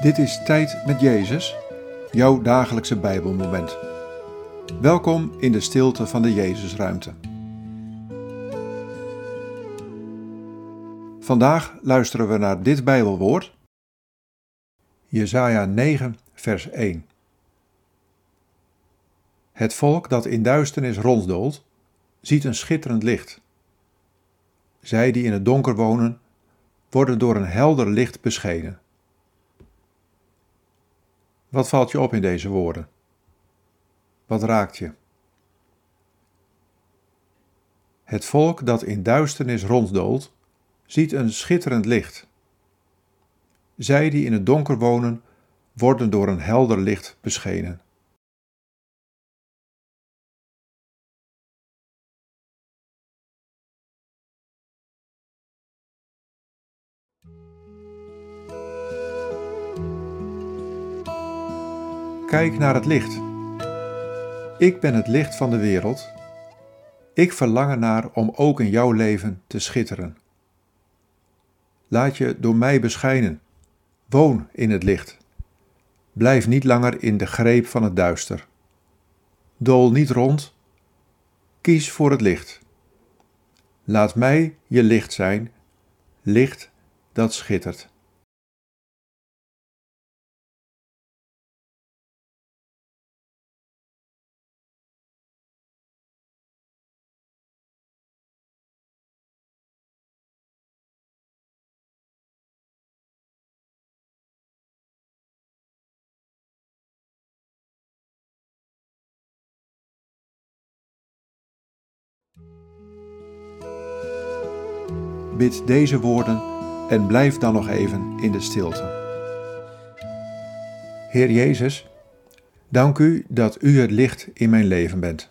Dit is Tijd met Jezus, jouw dagelijkse Bijbelmoment. Welkom in de stilte van de Jezusruimte. Vandaag luisteren we naar dit Bijbelwoord. Jesaja 9, vers 1. Het volk dat in duisternis ronddoolt, ziet een schitterend licht. Zij die in het donker wonen, worden door een helder licht beschenen. Wat valt je op in deze woorden? Wat raakt je? Het volk dat in duisternis ronddoolt, ziet een schitterend licht. Zij die in het donker wonen, worden door een helder licht beschenen. Kijk naar het licht. Ik ben het licht van de wereld. Ik verlang ernaar om ook in jouw leven te schitteren. Laat je door mij beschijnen. Woon in het licht. Blijf niet langer in de greep van het duister. Dool niet rond. Kies voor het licht. Laat mij je licht zijn, licht dat schittert. Bid deze woorden en blijf dan nog even in de stilte. Heer Jezus, dank u dat u het licht in mijn leven bent.